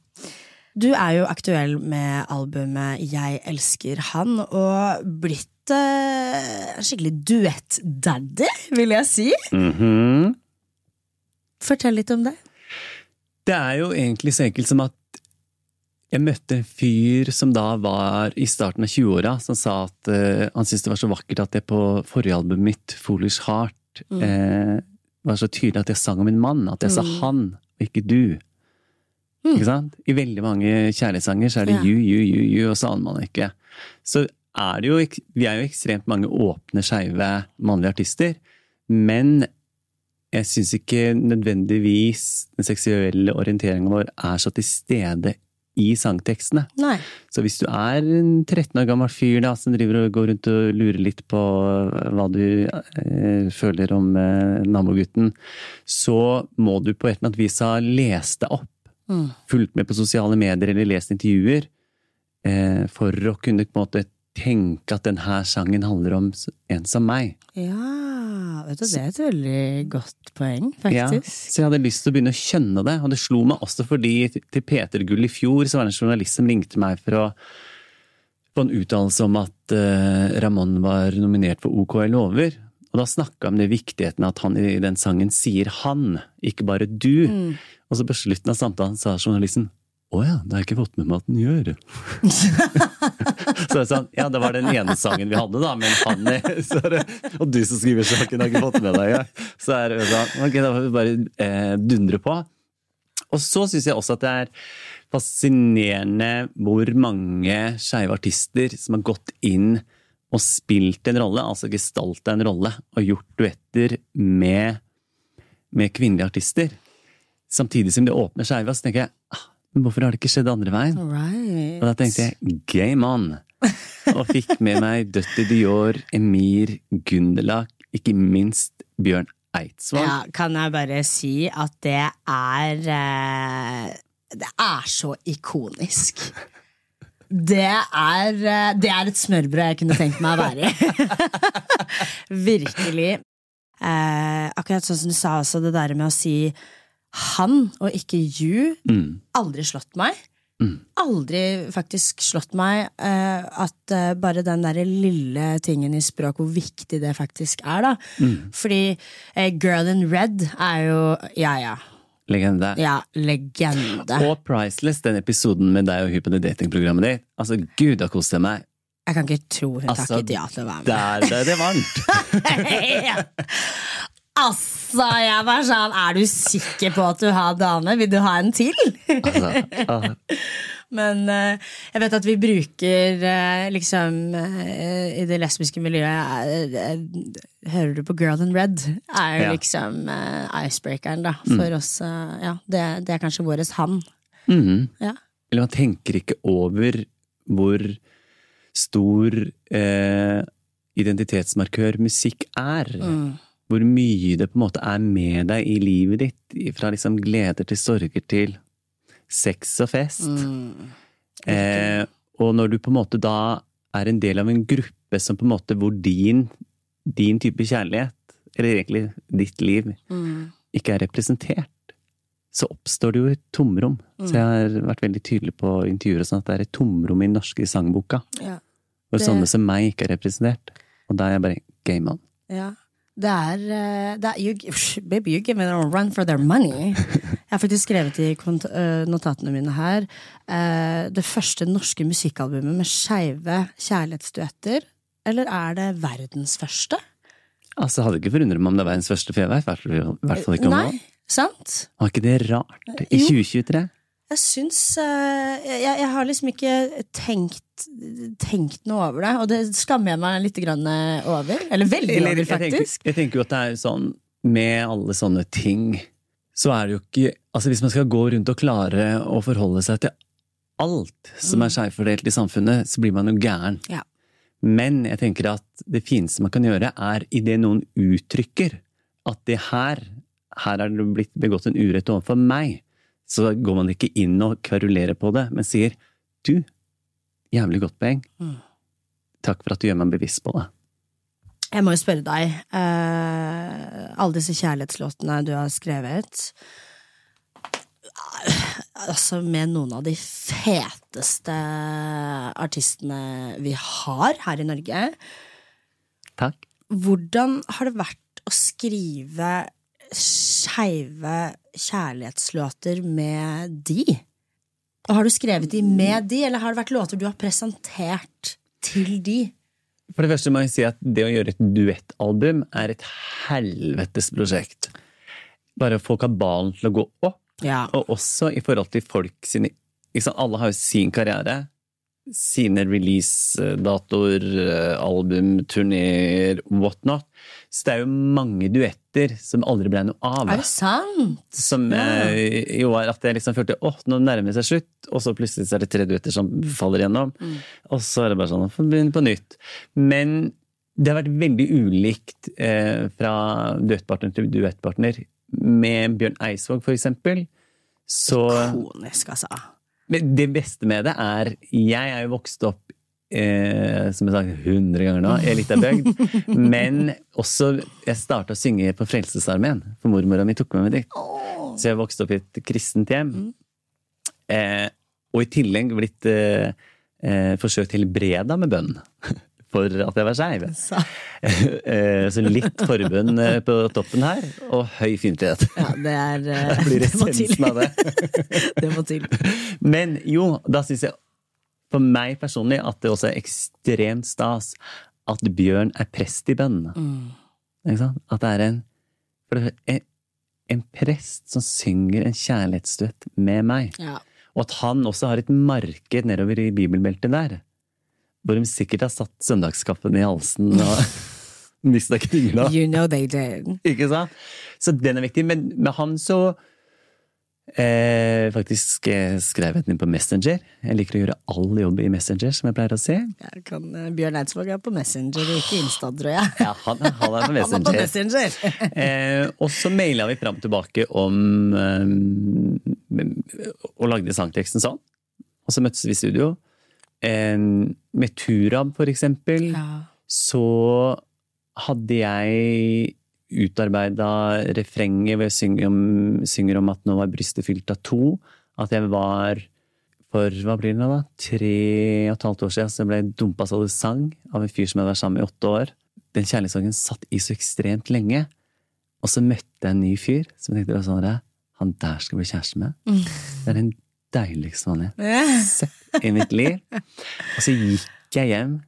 Du er jo aktuell med albumet Jeg elsker han, og blitt eh, skikkelig duett-daddy, vil jeg si. Mhm. Fortell litt om det. Det er jo egentlig så enkelt som at jeg møtte en fyr som da var i starten av 20-åra, som sa at uh, han syntes det var så vakkert at jeg på forrige albumet mitt, Foolish Heart, eh, var så tydelig at jeg sang om en mann. At jeg sa han, og ikke du. Ikke sant? I veldig mange kjærlighetssanger så er det Ja. you, you, you, you, og så aner man ikke. Så er det jo Vi er jo ekstremt mange åpne, skeive mannlige artister, men jeg syns ikke nødvendigvis den seksuelle orienteringen vår er så til stede i sangtekstene. Nei. Så hvis du er en 13 år gammel fyr da, som driver og går rundt og lurer litt på hva du eh, føler om eh, nabogutten, så må du på et eller annet vis ha lest deg opp. Fulgt med på sosiale medier eller lest intervjuer. Eh, for å kunne på en måte tenke at denne sangen handler om en som meg. Ja, vet du, det er et veldig godt poeng, faktisk. Ja, så jeg hadde lyst til å begynne å kjenne det, og det slo meg også fordi til Peter Gull i fjor så var det en journalist som ringte meg for å få en uttalelse om at uh, Ramón var nominert for OKL Lover. Og da snakka om det viktigheten at han i den sangen sier han, ikke bare du. Mm. Og så på slutten av samtalen sa journalisten å ja, det har jeg ikke fått med meg at den gjør. *laughs* så det er sånn, ja, det var den ene sangen vi hadde, da, men han er *laughs* Og du som skriver saken, har ikke fått med deg engang. Så er det sånn, ok, da får vi bare eh, dundre på. Og så syns jeg også at det er fascinerende hvor mange skeive artister som har gått inn og spilt en rolle, altså gestalta en rolle, og gjort duetter med, med kvinnelige artister. Samtidig som det åpner skeiva, så tenker jeg men hvorfor har det ikke skjedd andre veien? Right. Og da tenkte jeg game on! Og fikk med meg Døtte Dior, Emir, Gunderlach, ikke minst Bjørn Eidsvåg. Ja, kan jeg bare si at det er eh, Det er så ikonisk. Det er, eh, det er et smørbrød jeg kunne tenkt meg å være i. *laughs* Virkelig. Eh, akkurat sånn som du sa også, det der med å si han og ikke you. Mm. Aldri slått meg. Aldri faktisk slått meg uh, at uh, bare den der lille tingen i språk, hvor viktig det faktisk er, da. Fordi uh, Girl in Red er jo ja ja. Legende. Ja, legende. Og Priceless, den episoden med deg og Hun på det datingprogrammet ditt. Altså, gud, da koste jeg meg. Jeg kan ikke tro hun Altså, takket ja til å være med. Der ble det varmt! *laughs* Altså, jeg var sånn Er du sikker på at du har dame? Vil du ha en til? Altså, *laughs* altså. Men uh, jeg vet at vi bruker uh, liksom uh, I det lesbiske miljøet Hører du på Girl in Red? Er Ja. liksom icebreakeren, da. For oss. eh, ja, det, det er kanskje våres han. mhm. Ja. Eller man tenker ikke over hvor stor identitetsmarkør musikk er. Hvor mye det på en måte er med deg i livet ditt. Fra liksom gleder til sorger til sex og fest. Eh, og når du på en måte da er en del av en gruppe som på en måte hvor din, din type kjærlighet, eller egentlig ditt liv, ikke er representert, så oppstår det jo et tomrom. Så jeg har vært veldig tydelig på intervjuer og sånn at det er et tomrom i den norske sangboka. Ja. Hvor Det- sånne som meg ikke er representert. Og da er jeg bare game on. Ja. Det er, eh, det er you, Baby, you give them a run for their money. Jeg har faktisk skrevet i øh, notatene mine her eh, det første norske musikkalbumet med skeive kjærlighetsduetter. Eller er det verdens første? Altså, hadde ikke forundret meg om det var verdens første, for jeg vet i hvert fall- ikke om Nei, det. sant? Var ikke det rart? I Jo. 2023? Jeg syns eh, jeg, jeg har liksom ikke tenkt, tenkt noe over det, og det skammer jeg meg litt grann over. Eller veldig Eller, over, faktisk. jeg tenker jo at det er sånn med alle sånne ting, så er det jo ikke Altså hvis man skal gå rundt og klare å forholde seg til alt som er skjevfordelt i samfunnet, så blir man jo gæren. Ja. Men jeg tenker at det fineste man kan gjøre, er idet noen uttrykker at det her her er det blitt begått en urett overfor meg, så går man ikke inn og kverulerer på det, men sier du, jævlig godt poeng. Mm. Takk for at du gjør meg bevisst på det. Jeg må jo spørre deg. eh, alle disse kjærlighetslåtene du har skrevet Altså med noen av de feteste artistene vi har her i Norge. Takk. Hvordan har det vært å skrive skeive kjærlighetslåter med de? Og har du skrevet de med de, eller har det vært låter du har presentert til de? For det første må jeg si at det å gjøre et duettalbum er et helvetes prosjekt. Bare å få kabalen til å gå opp, Ja. og også i forhold til folk sine liksom? Alle har jo sin karriere. Sine releasedatoer, eh, album, turneer, whatnot. Så det er jo mange duetter som aldri ble noe av. Er det sant? Som eh, jo at jeg liksom følte åh, nå nærmer det seg slutt, og så plutselig så er det tre duetter som faller gjennom. Og så er det bare sånn, få begynne på nytt. Men det har vært veldig ulikt eh, fra duettpartner til duettpartner. Med Bjørn Eidsvåg, for eksempel, så Ikonisk, altså. Men det beste med det er Jeg er jo vokst opp eh, som jeg har sagt hundre ganger nå, i ei lita bygd. Men også Jeg starta å synge på Frelsesarmeen, for mormora mi tok med meg dit. Så jeg vokste opp i et kristent hjem. Eh, og i tillegg blitt eh, eh, forsøkt helbreda med bønn. *laughs* For at jeg var skeiv. *laughs* Så, Eh, Så litt forbønn eh, på toppen her, og høy fiendtlighet. ja, det er *laughs* eh, Det blir Det må til. essensen av det. *laughs* det må til. Men jo, da syns jeg for meg personlig at det også er ekstremt stas at Bjørn er prest i bønn. Sant? At det er en, er en prest som synger en kjærlighetsduett med meg. Ja. Og at han også har et marked nedover i bibelbeltet der. Hvor de sikkert har satt søndagskaffen i halsen og *laughs* mista kringla. You know they did. Ikke sant? Så den er viktig. Men med han så eh, Faktisk eh, skrev jeg den inn på Messenger. Jeg liker å gjøre all jobb i Messenger, som jeg pleier å si. Jeg kan, uh, Bjørn Eidsvåg er på Messenger og ikke Insta, tror jeg. Ja, han, han er på *laughs* Han er på Messenger. Messenger! *laughs* Eh, og så maila vi fram og tilbake om um, Og lagde sangteksten sånn. Og så møttes vi i studio. Med Turab, for eksempel, Ja. så hadde jeg utarbeida refrenget hvor jeg synger om, synger om at nå var brystet fylt av to. At jeg var for hva blir det nå, da? Tre og et halvt år siden så ble jeg dumpa så det sang av en fyr som jeg vært sammen med i åtte år. Den kjærlighetssorgen satt i så ekstremt lenge. Og så møtte jeg en ny fyr som tenkte sånn, han der skal bli kjæreste med. Det er den deiligste jeg har sett i mitt liv. Og så gikk jeg hjem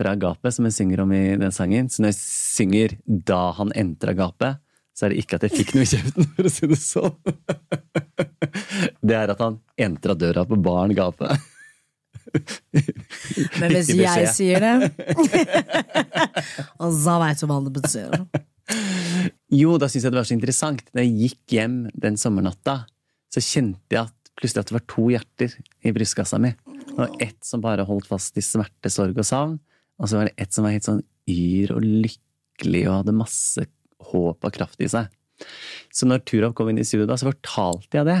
fra gapet, som jeg synger om i den sangen. Så når jeg synger da han entra gapet, så er det ikke at jeg fikk noe i kjeften, for å si det sånn. Det er at han entra døra på baren gapet. Men hvis jeg sier det *laughs* Og så veit du hva det betyr. Jo, da syntes jeg det var så interessant. Da jeg gikk hjem den sommernatta, så kjente jeg at plutselig at det var to hjerter i brystkassa mi. Det var ett som bare holdt fast i smerte, sorg og savn, og så var det ett som var helt sånn yr og lykkelig og hadde masse håp og kraft i seg. Så når Turov kom inn i studio, da, så fortalte jeg det.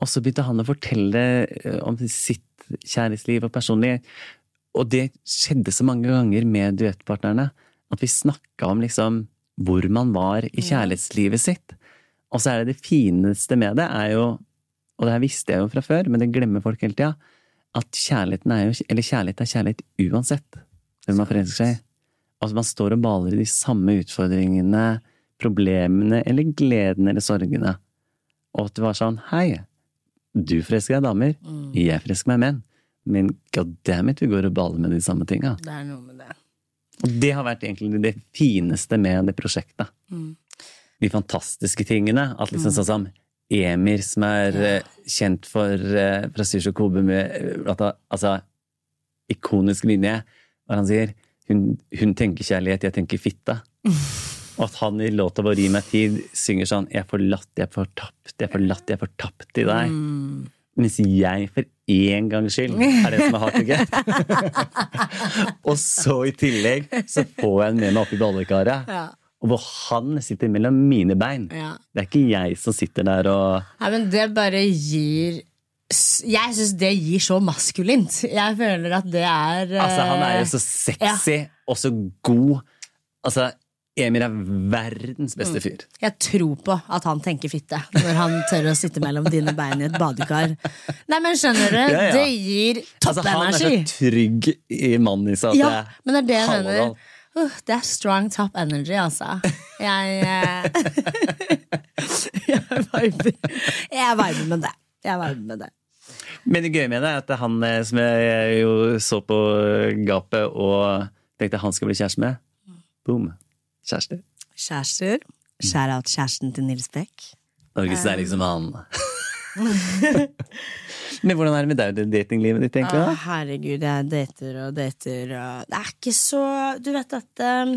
Og så begynte han å fortelle eh, om sitt kjærlighetsliv og personlig. Og det skjedde så mange ganger med duettpartnerne at vi snakka om liksom hvor man var i kjærlighetslivet sitt. Og så er det det fineste med det, er jo, og det her visste jeg jo fra før, men det glemmer folk hele tida, at kjærligheten er jo, eller kjærlighet er kjærlighet uansett hvem man forelsker seg i. Altså man står og baler i de samme utfordringene, problemene eller gledene eller sorgene. Og at det var sånn, hei, du forelsker deg damer. damer, jeg forelsker meg menn. Men goddammit, vi går og baler med de samme tinga. Det er noe med det. Og det har vært egentlig det fineste med det prosjektet. Mm. De fantastiske tingene. At liksom sånn som Emir, som er ja. kjent for eh, fra Syrsjok Kobe med eh, altså, ikonisk linje, hvor han sier hun, hun tenker kjærlighet, jeg tenker fitte. *laughs* Og at han i låta vår Gi meg tid synger sånn Jeg er forlatt, jeg er fortapt, jeg er forlatt, jeg er fortapt i deg. Mens jeg for én gangs skyld er den som er hard to get. og så i tillegg så får jeg den med meg opp i badekaret. Ja. Og hvor han sitter mellom mine bein. Ja. Det er ikke jeg som sitter der og Nei, men det bare gir Jeg syns det gir så maskulint. Jeg føler at det er Altså, han er jo eh, så sexy og så god. Altså, Emir er verdens Mm. beste fyr. Jeg tror på at han tenker fitte når han tør å sitte mellom dine bein i et badekar. Nei, men skjønner du? Ja, ja. Det gir Altså, han er så trygg i mannen i seg ja, men det er det jeg mener. Uh, det er strong top energy, altså. Jeg eh, *laughs* Jeg viber. Jeg viber med det. Jeg viber med det. Men det gøye med det er at det er han eh, som jeg jo så på gapet og tenkte han skal bli kjæreste med, boom. Kjæreste. Kjærester. Shout-out kjæresten til Nils Beck. Norges deiligste mann. Men hvordan er det med deg datinglivet ditt, egentlig? Da? herregud, jeg dater og dater og Det er ikke så Du vet at um,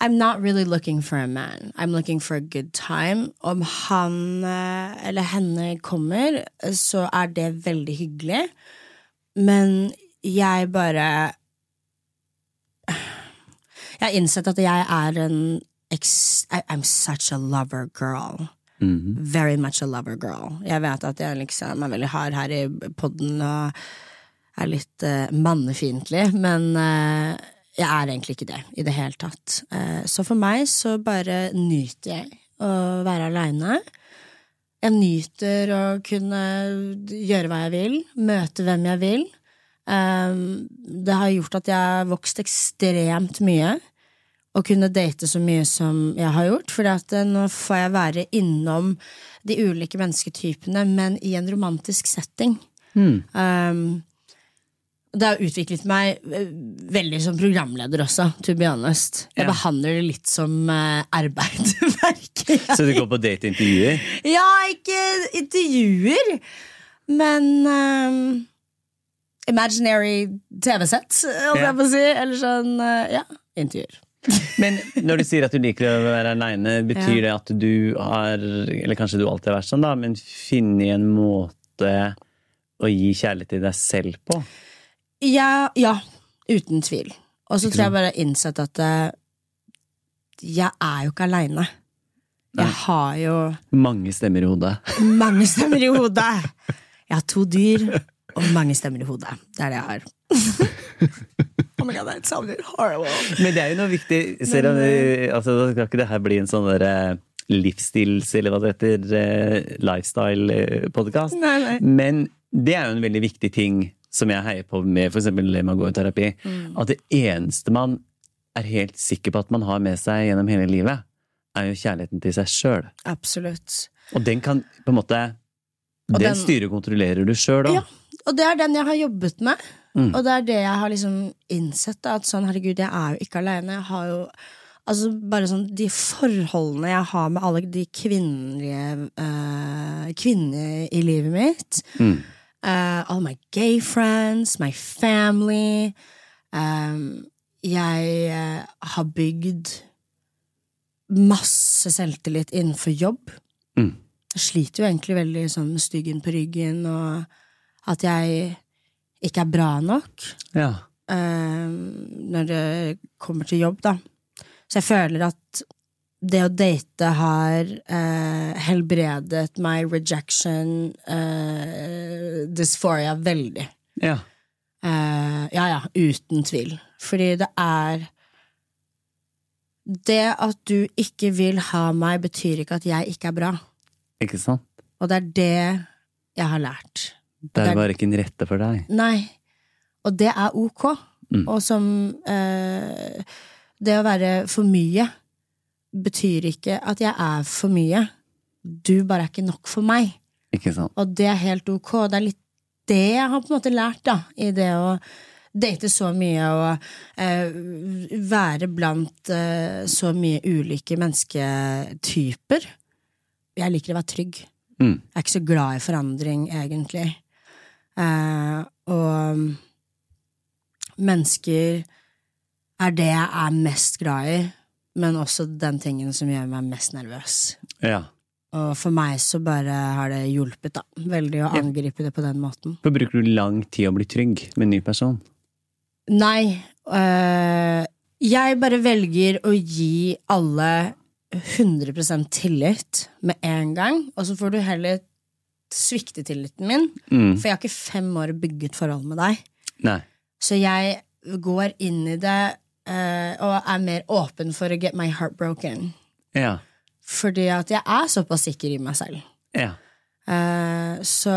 I'm not really looking for a man. I'm looking for a good time. Om han eh, eller henne kommer, så er det veldig hyggelig. Men jeg bare Jeg har innsett at jeg er en I'm such a lover girl. Mhm. Very much a lover girl. Jeg vet at jeg liksom er veldig hard her i podden og er litt uh, mannefiendtlig, men uh, jeg er egentlig ikke det i det hele tatt. Uh, så for meg så bare nyter jeg å være aleine. Jeg nyter å kunne gjøre hva jeg vil, møte hvem jeg vil. Um, det har gjort at jeg har vokst ekstremt mye. Å kunne date så mye som jeg har gjort. For nå får jeg være innom de ulike mennesketypene, men i en romantisk setting. Um, det har utviklet meg eh, veldig som programleder også, to be honest. Jeg Ja. behandler det litt som uh, arbeid. *laughs* merker jeg. Så du går på dateintervjuer? Ja, ikke intervjuer, men um, Imaginary TV-sett, om Ja. jeg får si. Eller sånn, uh, ja, intervjuer. Men når du sier at du liker å være aleine, betyr Ja. det at du har, eller kanskje du alltid har vært sånn, da, men funnet en måte å gi kjærlighet til deg selv på? Ja, ja, uten tvil. Og så tror jeg bare jeg har innsett at eh, jeg er jo ikke aleine. Jeg har jo Mange stemmer i hodet. mange stemmer i hodet. Jeg har to dyr. Og mange stemmer i hodet. Det er det jeg har. Oh my god, that sounded horrible. Men det er jo noe viktig Selv om altså, da skal ikke det her bli en sånn der, eh, livsstils, eller hva det heter, eh, lifestyle-podkast. Men det er jo en veldig viktig ting som jeg heier på med f.eks. det med å gå i terapi. Mm. At det eneste man er helt sikker på at man har med seg gjennom hele livet, er jo kjærligheten til seg sjøl. Absolutt. Og den kan på en måte Den den- styrer og kontrollerer du sjøl òg. Ja, og det er den jeg har jobbet med. Mm. Og det er det jeg har liksom innsett. Da, at sånn, herregud, jeg er jo ikke aleine. Jeg har jo Altså bare sånn De forholdene jeg har med alle de kvinnelige uh, kvinnene i livet mitt. Mm. Uh, all my gay friends, my family. Um, jeg uh, har bygd masse selvtillit innenfor jobb. Mm. Jeg sliter jo egentlig veldig sånn med styggen på ryggen, og at jeg ikke er bra nok Ja. eh, når det kommer til jobb, da. Så jeg føler at det å date har eh, helbredet my rejection eh, dysphoria veldig. ja. Eh, ja, ja, uten tvil. Fordi det er Det at du ikke vil ha meg, betyr ikke at jeg ikke er bra. Ikke sant? Og det er det jeg har lært. Det er bare ikke en rette for deg. Nei. Og det er ok. Mm. Og som eh, Det å være for mye betyr ikke at jeg er for mye. Du bare er ikke nok for meg. Ikke sant? Og det er helt ok. Det er litt det jeg har på en måte lært da, i det å date så mye og eh, være blant eh, så mye ulike mennesketyper. Jeg liker å være trygg. Mm. Jeg er ikke så glad i forandring, egentlig. Eh, og mennesker er det jeg er mest glad i, men også den tingen som gjør meg mest nervøs. Ja. Og for meg så bare har det hjulpet, da. Veldig å angripe det på den måten. For bruker du lang tid å bli trygg med en ny person? Nei. øh, jeg bare velger å gi alle 100% tillit med en gang, og så får du heller svikte tilliten min, Mm. for jeg har ikke fem år bygget forhold med deg. Nei. Så jeg går inn i det uh, og er mer åpen for å get my heart broken. Ja. Fordi at jeg er såpass sikker i meg selv. Ja. Uh, så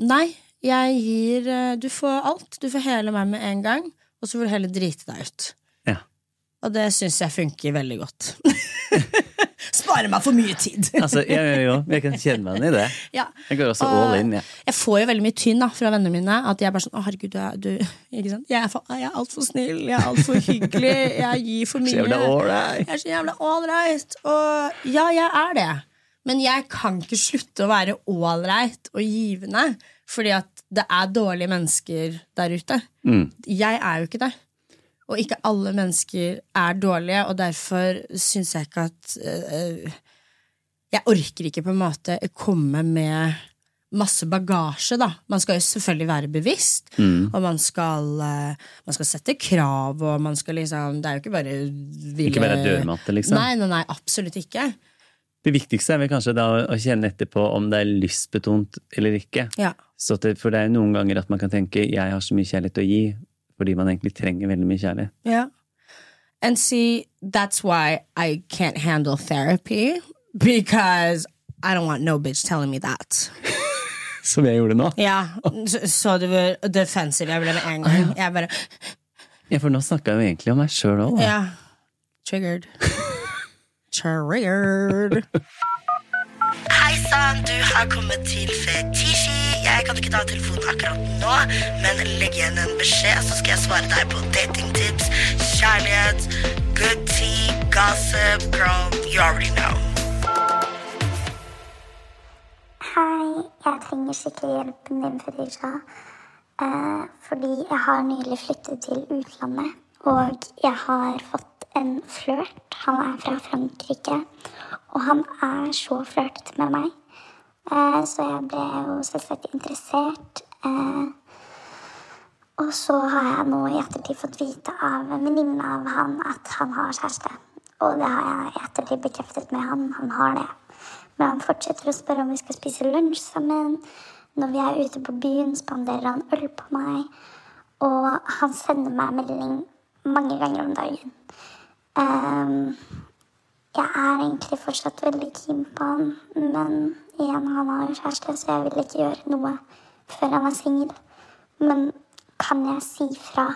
nei, jeg gir uh, Du får alt. Du får hele meg med en gang, og så får du heller drite deg ut. Ja. Og det syns jeg funker veldig godt. *laughs* Sparer meg for mye tid. *laughs* Altså, jeg, jeg, jeg, jeg kan kjenne meg igjen i det. ja. Jeg går også Og all in, jeg. Jeg får jo veldig mye tynn da, fra vennene mine. At jeg er bare sånn 'Å, herregud, du er, du? Jeg er, for- jeg er altfor snill, jeg er altfor hyggelig, jeg gir for *laughs* Så mye. jævla ålreit. Jeg er så jævla ålreit. Og ja, jeg er det. Men jeg kan ikke slutte å være ålreit og givende, fordi at det er dårlige mennesker der ute. Mm. Jeg er jo ikke det. Og ikke alle mennesker er dårlige, og derfor syns jeg ikke at uh, Jeg orker ikke på en måte komme med masse bagasje, da. Man skal jo selvfølgelig være bevisst, Mm. og man skal, uh, man skal sette krav, og man skal liksom Det er jo ikke bare ville Ikke være dørmatte, liksom. Nei, nei, nei, absolutt ikke. Det viktigste er vel kanskje da å kjenne etterpå om det er lystbetont eller ikke. Ja. Så det, for det er jo noen ganger at man kan tenke 'jeg har så mye kjærlighet å gi', fordi man egentlig trenger veldig mye kjærlighet. Yeah. And see, that's why I can't handle therapy because I don't want no bitch telling me that. *laughs* Som jeg gjorde nå. Ja, så, så du var defensive. Jeg ble med en gang. Jeg bare Ja, for nå snakka jeg jo egentlig om meg sjøl òg. Ja. Triggered. *laughs* Triggered. Hei sann, du har kommet til Fetisji. Jeg kan ikke ta telefonen akkurat nå, men legg igjen en beskjed, så skal jeg svare deg på datingtips, kjærlighet, good tea, gossip, girl, you already know. Hei, jeg trenger skikkelig hjelpen din, Fetisha. Eh, fordi jeg har nylig flyttet til utlandet, og jeg har fått en flørt. Han er fra Frankrike, og han er så flørtete med meg. Eh, så jeg ble jo selvsagt interessert. Eh, og så har jeg nå i ettertid fått vite av en venninne av han at han har kjæreste. Og det har jeg i ettertid bekreftet med han. Han har det. Men han fortsetter å spørre om vi skal spise lunsj sammen. når vi er ute på byen, spanderer han øl på meg. Og han sender meg melding mange ganger om dagen. Ehm, jeg er egentlig fortsatt veldig keen på han, men igjen, han har jo kjæreste, så jeg vil ikke gjøre noe før han er singel. Men kan jeg si fra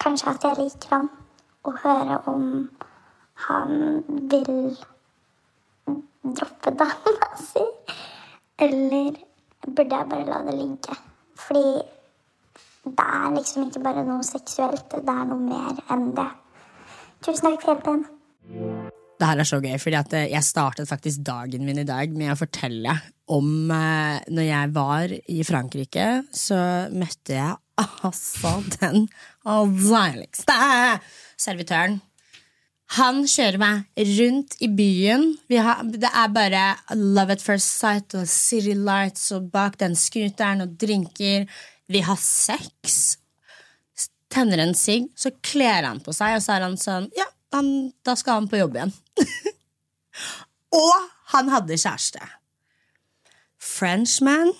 kanskje at jeg liker han, og høre om han vil droppe dama *laughs* si? Eller burde jeg bare la det ligge? Fordi det er liksom ikke bare noe seksuelt, det er noe mer enn det. Tusen takk for hjelpen. Det her er så gøy, fordi eh, jeg startet faktisk dagen min i dag med å fortelle om eh, Når jeg var i Frankrike, så møtte jeg altså den deiligste servitøren. Han kjører meg rundt i byen. Har, det er bare love at first sight og city lights og bak den scooteren og drinker. Vi har sex. Tenner en sigg, så kler han på seg, og så er han sånn Ja, han, da skal han på jobb igjen. *laughs* og han hadde kjæreste. Frenchmen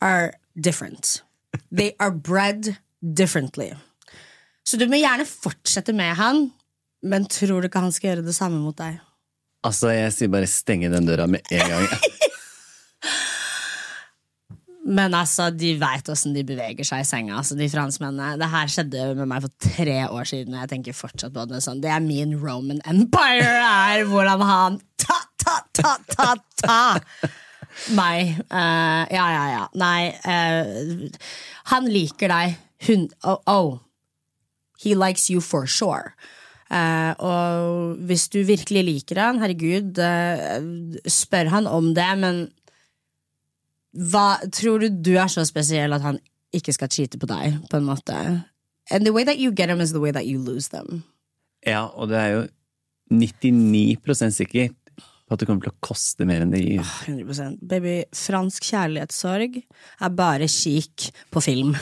are different. They are bred differently. Så du må gjerne fortsette med han, men tror du ikke han skal gjøre det samme mot deg? Altså, jeg sier bare stenge den døra med en gang. *laughs* Men altså, de veit åssen de beveger seg i senga, altså, de franskmennene. Det her skjedde med meg for tre år siden, og jeg tenker fortsatt på det. Sånn. Det er min Roman Empire, er hvordan han ta, ta, ta, ta, ta meg. Uh, ja, ja, ja. Nei, uh, han liker deg. Hun, oh, oh. He likes you for sure. Uh, og hvis du virkelig liker han, herregud, spør han om det, men hva, tror du du er så spesiell at han ikke skal cheate på deg, på en måte? And the way that you get them is the way that you lose them. Ja, og det er jo 99 sikkert på at det kommer til å koste mer enn det gir. 100% Baby, fransk kjærlighetssorg er bare kik på film.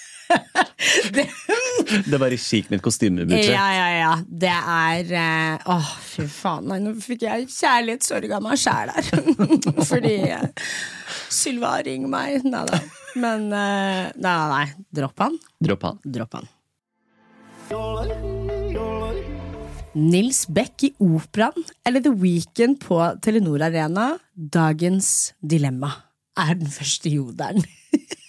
*laughs* det, *laughs* Det er bare chic med et kostymebudsjett. ja, ja, ja. Det er Å, Åh, fy faen. Nei, nå fikk jeg kjærlighetssorg av meg sjæl her. *laughs* Fordi uh, Sylva ringer meg. Nei da. Men uh, nei, nei. Dropp han. Dropp han. Dropp han. Nils Beck i Operaen eller The Weekend på Telenor Arena. Dagens dilemma er den første jodelen. *laughs*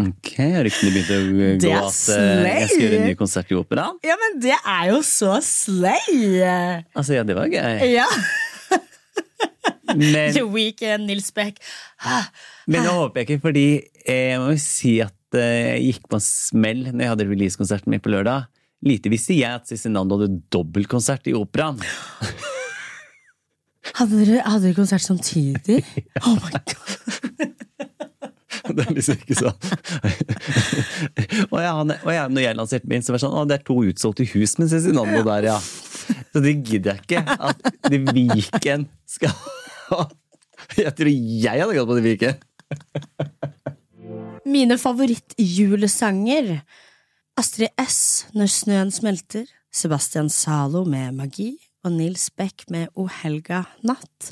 Ok, ryktene begynt å gå Det at slay. jeg skal gjøre en ny konsert i operaen? Ja, men det er jo så slay! Altså, ja, det var gøy. Ja. The *laughs* Weekend, Nils Beck. Ah, men nå håper jeg ikke, fordi eh, jeg må jo si at eh, jeg gikk på en smell når jeg hadde releasekonserten min på lørdag. Lite visste jeg at Cezinando hadde dobbeltkonsert i operaen. Hadde dere, hadde dere konsert samtidig? *laughs* Oh my god. *laughs* Det er liksom ikke sånn og, jeg, og jeg, når jeg lanserte min, så var det sånn Å, det er to utsolgte hus med Cezinando der, ja. Så det gidder jeg ikke. At de viken skal *laughs* Jeg tror jeg hadde gått på de viken. Mine favorittjulesanger. Astrid S. Når snøen smelter. Sebastian Zalo med Magi. Og Nils Beck med O helga natt.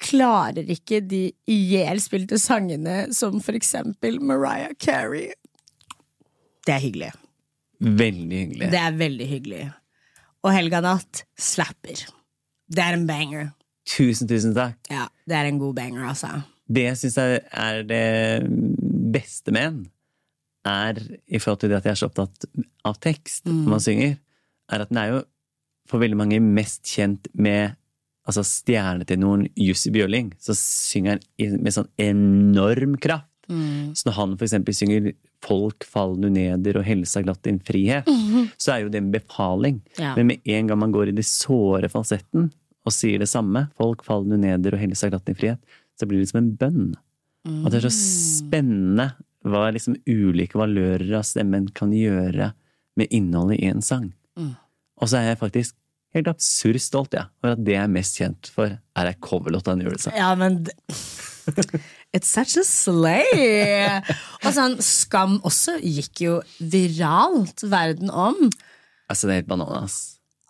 Klarer ikke de ihjelspilte sangene som for eksempel Mariah Carey. Det er hyggelig. Veldig hyggelig. Det er veldig hyggelig. Og Helga natt slapper. Det er en banger. Tusen, tusen takk. Ja, det er en god banger, altså. Det jeg syns er, er det beste med en, er i forhold til det at jeg er så opptatt av tekst når man synger, er at den er jo for veldig mange mest kjent med altså stjerne til noen Jussi Bjørling. Så synger han med sånn enorm kraft. Så når han eksempel synger 'Folk fall nu neder' og 'Helsa glatt din frihet', så er jo det en befaling. Ja. Men med en gang man går i de såre falsetten og sier det samme, 'Folk fall nu neder og 'Helsa glatt din frihet', så blir det som en bønn. at det er så spennende hva liksom ulike valører av stemmen kan gjøre med innholdet i en sang. Og så er jeg faktisk helt absurd stolt ja, over at det jeg er mest kjent for, er ei coverlåt av en julesang. Ja, men It's such a slay! Og sånn, Skam også gikk jo viralt verden om. Altså, det er helt bananas.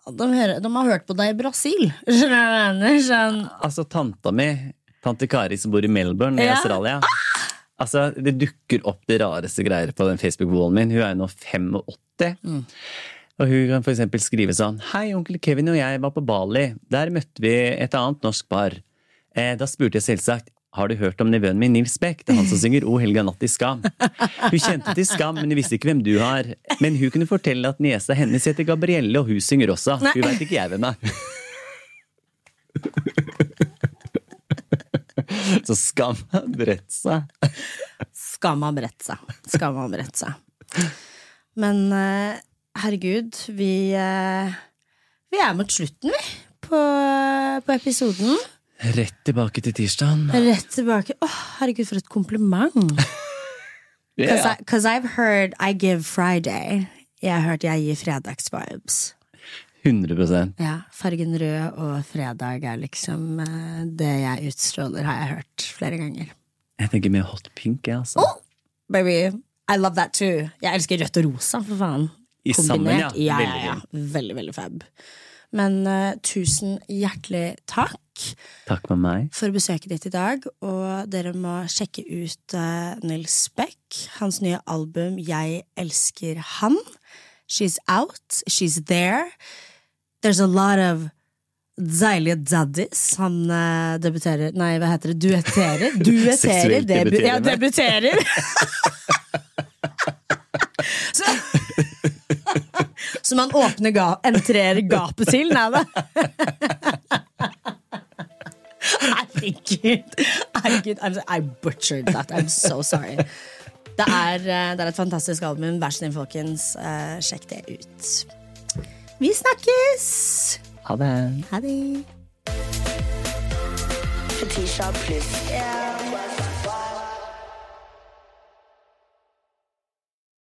De, hører, de har hørt på deg i Brasil. Sånn, Altså, tanta mi Tante Kari som bor i Melbourne i Ja. Australia. Altså, Det dukker opp de rareste greier på den Facebook-wallen min. Hun er jo nå 85. Mm. Og hun kan for eksempel skrive sånn Hei, onkel Kevin og jeg var på Bali. Der møtte vi et annet norsk par. Eh, da spurte jeg selvsagt har du hørt om nevøen min Nils Beck? Det er han som synger O helga natt i Skam. Hun kjente til Skam, men hun visste ikke hvem du har. Men hun kunne fortelle at niesa hennes heter Gabrielle, og hun synger også. Nei. Hun veit ikke jeg hvem er. Så Skam har bredt seg. Skam har bredt seg. Skam har bredt seg. Men eh, herregud, vi eh, Vi er mot slutten, vi, på, på episoden. Rett tilbake til tirsdagen. Rett tilbake. Åh, herregud, for et kompliment. *laughs* Because 'cause I've heard I give Friday. Jeg har hørt jeg gir fredagsvibes. 100% Ja, fargen rød og fredag er liksom eh, det jeg utstråler, har jeg hørt flere ganger. Jeg tenker mer hot pink, jeg, altså. Baby, I love that too. Jeg elsker rødt og rosa, for faen. I sammen, ja. Ja, ja, ja. Veldig, veldig fab. Men uh, tusen hjertelig takk Takk for meg. for besøket ditt i dag, og dere må sjekke ut uh, Nils Beck, hans nye album Jeg elsker han. She's out, she's there. There's a lot of deilige daddies. Han uh, debuterer Nei, hva heter det? Duetterer? *laughs* Duetterer. Debu ja, debuterer. *laughs* Så Som han åpner ga entrer gapet til? Nei da. Herregud. Herregud. I'm, I butchered that. I'm so sorry. Det er, eh, det er et fantastisk album. Vær så snill, folkens. Eh, sjekk det ut. Vi snakkes! Ha det. Ha det. Fetisha pluss. Ja.